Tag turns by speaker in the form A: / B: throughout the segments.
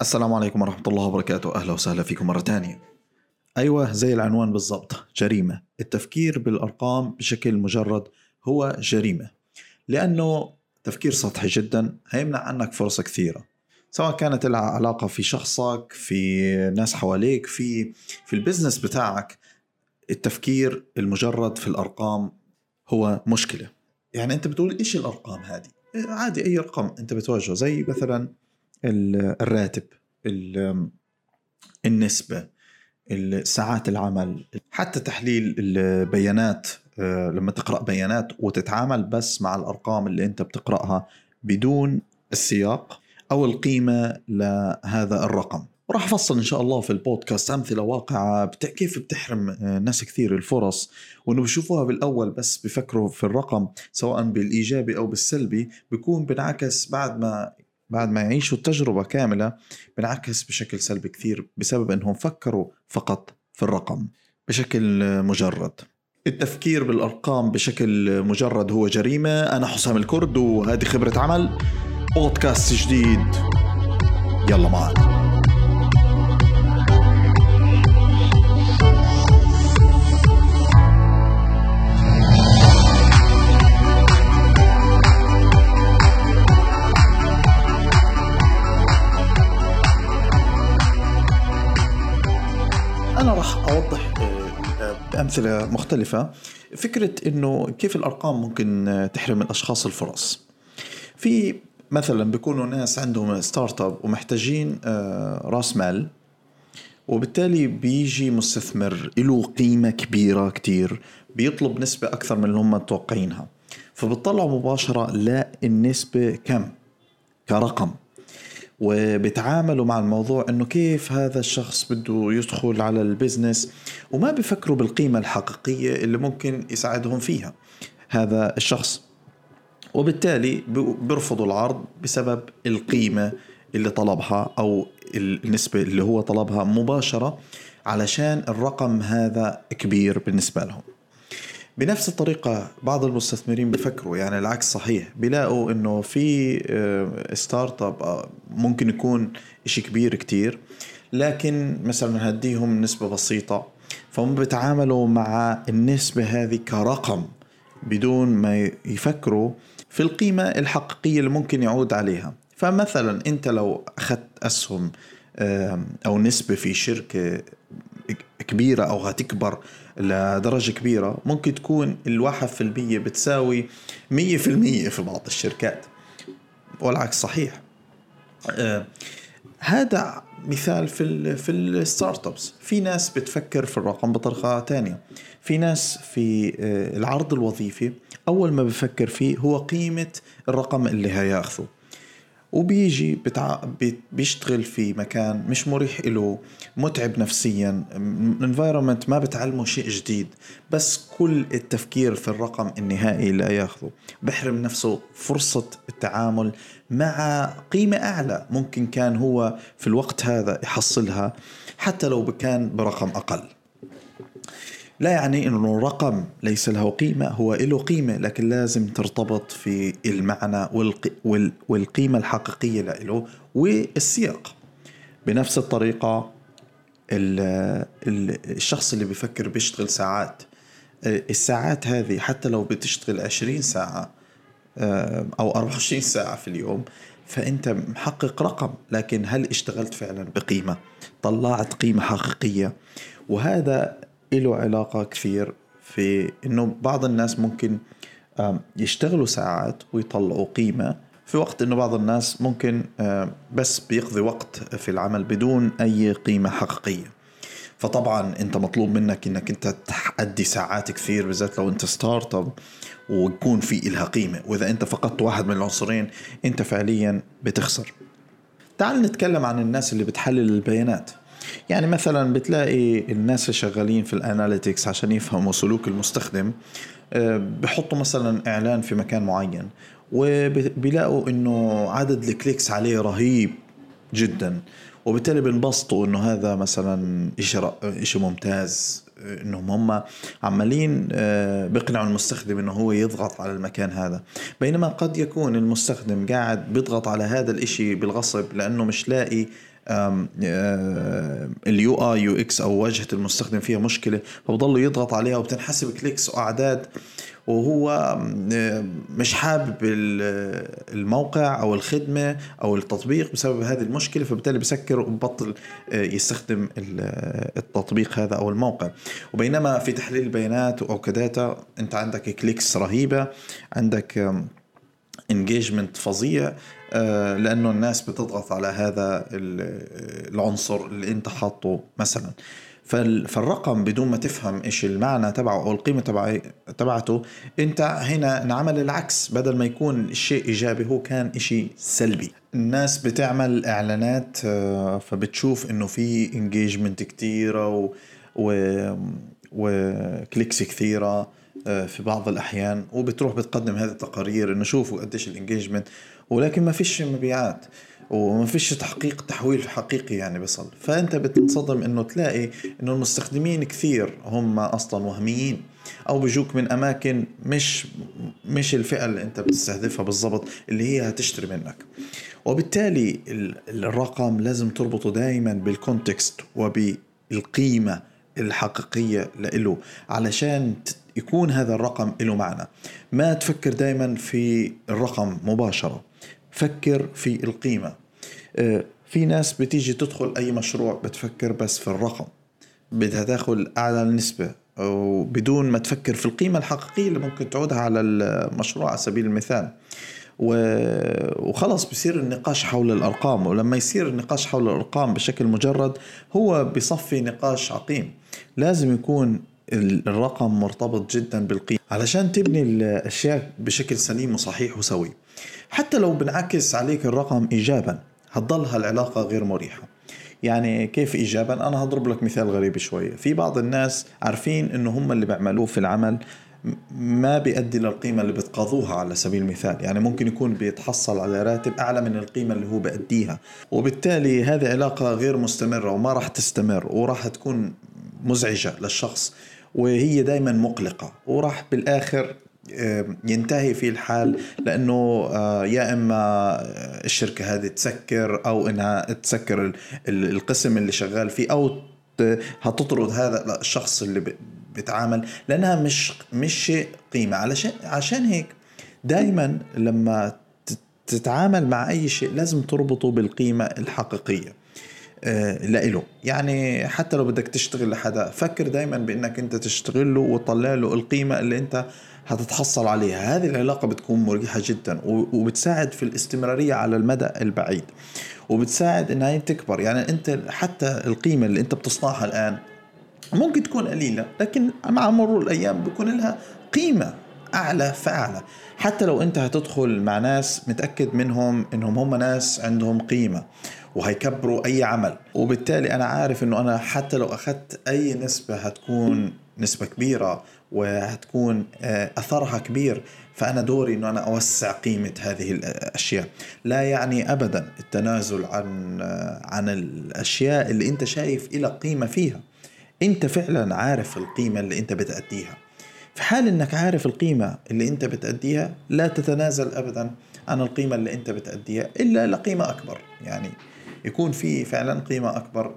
A: السلام عليكم ورحمة الله وبركاته. أهلا وسهلا فيكم مرة تانية. أيوة زي العنوان بالضبط. جريمة. التفكير بالأرقام بشكل مجرد هو جريمة. لأنه تفكير سطحي جدا هيمنع عنك فرص كثيرة. سواء كانت لها علاقة في شخصك في ناس حواليك في في البزنس بتاعك التفكير المجرد في الأرقام هو مشكلة. يعني أنت بتقول إيش الأرقام هذه؟ عادي أي رقم أنت بتواجهه. زي مثلا الراتب النسبة ساعات العمل حتى تحليل البيانات آه، لما تقرأ بيانات وتتعامل بس مع الأرقام اللي أنت بتقرأها بدون السياق أو القيمة لهذا الرقم. وراح أفصل إن شاء الله في البودكاست أمثلة واقعة كيف بتحرم آه، ناس كثير الفرص وإنه بشوفوها بالأول بس بفكروا في الرقم سواء بالإيجابي أو بالسلبي بيكون بنعكس بعد ما بعد ما يعيشوا التجربة كاملة بنعكس بشكل سلبي كثير بسبب إنهم فكروا فقط في الرقم بشكل مجرد. التفكير بالأرقام بشكل مجرد هو جريمة. أنا حسام الكرد وهذه خبرة عمل. بودكاست جديد. يلا معنا. بامثله مختلفة. فكرة إنه كيف الأرقام ممكن تحرم الأشخاص الفرص. في مثلا بيكونوا ناس عندهم startup ومحتاجين آه، راس مال وبالتالي بيجي مستثمر له قيمة كبيرة كتير بيطلب نسبة أكثر من اللي هم متوقعينها. فبتطلعوا مباشرة لا النسبة كم؟ كرقم. وبيتعاملوا مع الموضوع إنه كيف هذا الشخص بده يدخل على ال business وما بيفكروا بالقيمة الحقيقية اللي ممكن يساعدهم فيها هذا الشخص. وبالتالي بيرفضوا العرض بسبب القيمة اللي طلبها أو النسبة اللي هو طلبها مباشرة علشان الرقم هذا كبير بالنسبة لهم. بنفس الطريقة بعض المستثمرين بفكروا يعني العكس صحيح. بيلاقوا إنه في startup آه، ممكن يكون إشي كبير كتير لكن مثلا هديهم نسبة بسيطة فهم بيتعاملوا مع النسبة هذه كرقم بدون ما يفكروا في القيمة الحقيقية اللي ممكن يعود عليها. فمثلا أنت لو أخذت أسهم أو نسبة في شركة كبيرة أو هتكبر لدرجة كبيرة ممكن تكون الواحد في المية بتساوي مية في المية في بعض الشركات. والعكس صحيح. آه هذا مثال في ال في ال startups في ناس بتفكر في الرقم بطريقة ثانية في ناس في آه العرض الوظيفي أول ما بفكر فيه هو قيمة الرقم اللي هياخذه. وبيجي بتع... بيشتغل في مكان مش مريح له متعب نفسيا environment ما بتعلمه شيء جديد. بس كل التفكير في الرقم النهائي اللي ياخذه بحرم نفسه فرصة التعامل مع قيمة أعلى ممكن كان هو في الوقت هذا يحصلها حتى لو كان برقم أقل. لا يعني إنه الرقم ليس له قيمة هو له قيمة لكن لازم ترتبط في المعنى والقيمة الحقيقية له والسياق. بنفس الطريقة الشخص اللي بيفكر بيشتغل ساعات الساعات هذه حتى لو بتشتغل 20 ساعة أو 24 ساعة في اليوم فأنت محقق رقم لكن هل اشتغلت فعلا بقيمة؟ طلعت قيمة حقيقية. وهذا له علاقة كثير في إنه بعض الناس ممكن يشتغلوا ساعات ويطلعوا قيمة في وقت إنه بعض الناس ممكن بس بيقضي وقت في العمل بدون أي قيمة حقيقية. فطبعا أنت مطلوب منك إنك أنت تأدي ساعات كثير بالذات لو أنت startup ويكون في إلها قيمة. وإذا أنت فقدت واحد من العنصرين أنت فعليا بتخسر. تعال نتكلم عن الناس اللي بتحلل البيانات. يعني مثلا بتلاقي الناس اللي شغالين في ال analytics عشان يفهموا سلوك المستخدم آه، بحطوا مثلا إعلان في مكان معين وبيلاقوا إنه عدد ال clicks عليه رهيب جدا وبالتالي بينبسطوا إنه هذا مثلا شيء شيء ممتاز إنهم هم عمالين آه، بيقنعوا المستخدم إنه هو يضغط على المكان هذا. بينما قد يكون المستخدم قاعد بيضغط على هذا الإشي بالغصب لأنه مش لاقي ال UI UX أو واجهة المستخدم فيها مشكلة فبضل يضغط عليها وبتنحسب clicks وأعداد وهو مش حابب الموقع أو الخدمة أو التطبيق بسبب هذه المشكلة فبالتالي بسكر وبطل آه، يستخدم التطبيق هذا أو الموقع. وبينما في تحليل البيانات أو ك data أنت عندك clicks رهيبة عندك engagement فظيع آه، لأنه الناس بتضغط على هذا العنصر اللي أنت حاطه مثلا. فالرقم بدون ما تفهم إيش المعنى تبعه أو القيمة تبع تبعته أنت هنا انعمل العكس. بدل ما يكون الشيء إيجابي هو كان شيء سلبي. الناس بتعمل إعلانات آه، فبتشوف إنه في engagement كثيره و, و... و clicks كثيره في بعض الأحيان وبتروح بتقدم هذه التقارير إنه شوفوا قديش ال engagement ولكن ما فيش مبيعات وما فيش تحقيق تحويل حقيقي يعني بيصل. فأنت بتنصدم إنه تلاقي إنه المستخدمين كثير هم أصلا وهميين أو بيجوك من أماكن مش مش الفئة اللي أنت بتستهدفها بالضبط اللي هي هتشتري منك. وبالتالي الرقم لازم تربطه دائما بالكونتكست وبالقيمة الحقيقية له علشان يكون هذا الرقم له معنى. ما تفكر دائما في الرقم مباشرة. فكر في القيمة. آه، في ناس بتيجي تدخل أي مشروع بتفكر بس في الرقم. بدها تاخذ أعلى نسبة. وبدون ما تفكر في القيمة الحقيقية اللي ممكن تعودها على المشروع على سبيل المثال. وخلص بصير النقاش حول الأرقام. ولما يصير النقاش حول الأرقام بشكل مجرد هو بصفي نقاش عقيم. لازم يكون الرقم مرتبط جدا بالقيمة. علشان تبني الأشياء بشكل سليم وصحيح وسوي. حتى لو بنعكس عليك الرقم إيجابا هتضل هالعلاقة غير مريحة. يعني كيف إيجابا؟ أنا هضرب لك مثال غريب شوية في بعض الناس عارفين إنه هم اللي بيعملوه في العمل ما بيؤدي للقيمة اللي بتقاضوها على سبيل المثال. يعني ممكن يكون بيتحصل على راتب أعلى من القيمة اللي هو بيأديها وبالتالي هذه علاقة غير مستمرة وما راح تستمر وراح تكون مزعجة للشخص. وهي دائما مقلقة. وراح بالآخر ينتهي في الحال لأنه آه، يا إما الشركة هذه تسكر أو إنها تسكر القسم اللي شغال فيه أو هتطرد هذا الشخص اللي بيتعامل لأنها مش مش شيء قيمة. علشان عشان هيك دائما لما تتعامل مع أي شيء لازم تربطه بالقيمة الحقيقية. لإله يعني حتى لو بدك تشتغل لحدا فكر دايما بإنك أنت تشتغل له وتطلع له القيمة اللي أنت هتتحصل عليها. هذه العلاقة بتكون مريحة جدا وبتساعد في الاستمرارية على المدى البعيد. وبتساعد انها هي تكبر. يعني أنت حتى القيمة اللي أنت بتصنعها الآن ممكن تكون قليلة لكن مع مرور الأيام بيكون لها قيمة أعلى فأعلى. حتى لو أنت هتدخل مع ناس متأكد منهم إنهم هم ناس عندهم قيمة. وهيكبروا أي عمل. وبالتالي أنا عارف إنه أنا حتى لو أخذت أي نسبة هتكون نسبة كبيرة وهتكون آه، أثرها كبير فأنا دوري إنه أنا أوسع قيمة هذه الأشياء. لا يعني ابدا التنازل عن آه، عن الأشياء اللي أنت شايف لها قيمة فيها. أنت فعلا عارف القيمة اللي أنت بتأديها. في حال إنك عارف القيمة اللي أنت بتأديها لا تتنازل ابدا عن القيمة اللي أنت بتأديها إلا لقيمة أكبر. يعني يكون في فعلا قيمة أكبر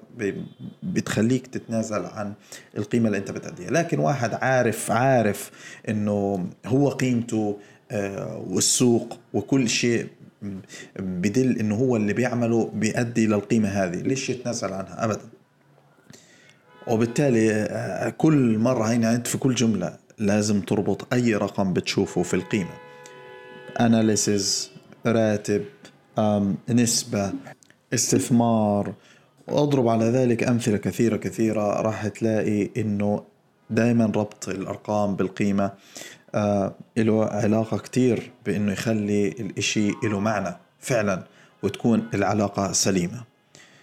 A: بتخليك تتنازل عن القيمة اللي أنت بتأديها. لكن واحد عارف عارف أنه هو قيمته آه، والسوق وكل شيء بدل إنه هو اللي بيعمله بيؤدي للقيمه هذه. ليش يتنازل عنها؟ ابدا. وبالتالي آه، كل مرة هنا انت في كل جملة لازم تربط أي رقم بتشوفه في القيمة. اناليسز راتب نسبة. استثمار. واضرب على ذلك أمثلة كثيرة كثيرة راح تلاقي إنه دائما ربط الأرقام بالقيمة آه له علاقة كتير بإنه يخلي الإشي له معنى فعلا وتكون العلاقة سليمة.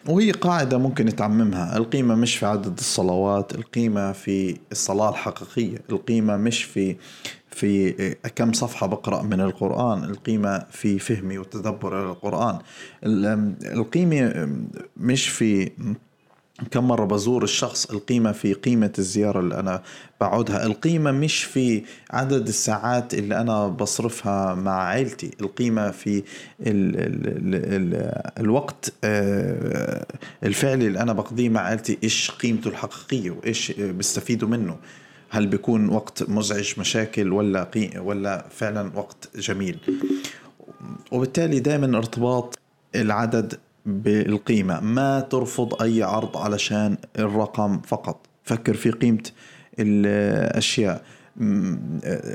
A: وهي قاعدة ممكن تعممها القيمة مش في عدد الصلوات القيمة في الصلاة الحقيقية القيمة مش في في كم صفحة بقرأ من القرآن القيمة في فهمي وتدبر القرآن. القيمة مش في كم مرة بزور الشخص القيمة في قيمة الزيارة اللي أنا بقعدها القيمة مش في عدد الساعات اللي أنا بصرفها مع عيلتي. القيمة في ال ال ال ال الوقت آه، الفعلي اللي أنا بقضيه مع عيلتي. إيش قيمته الحقيقية وإيش بستفيدوا منه؟ هل بيكون وقت مزعج مشاكل ولا قي ولا فعلا وقت جميل؟ وبالتالي دائما ارتباط العدد بالقيمة. ما ترفض أي عرض علشان الرقم فقط. فكر في قيمة الأشياء.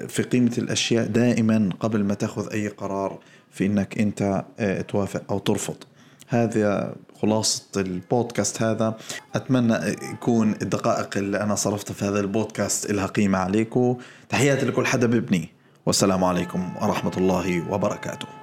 A: في قيمة الأشياء دائما قبل ما تأخذ أي قرار في أنك أنت آه، توافق أو ترفض. هذا خلاصة البودكاست هذا. أتمنى يكون الدقائق اللي أنا صرفتها في هذا البودكاست لها قيمة عليكم تحياتي لكل حدا ببني والسلام عليكم ورحمة الله وبركاته.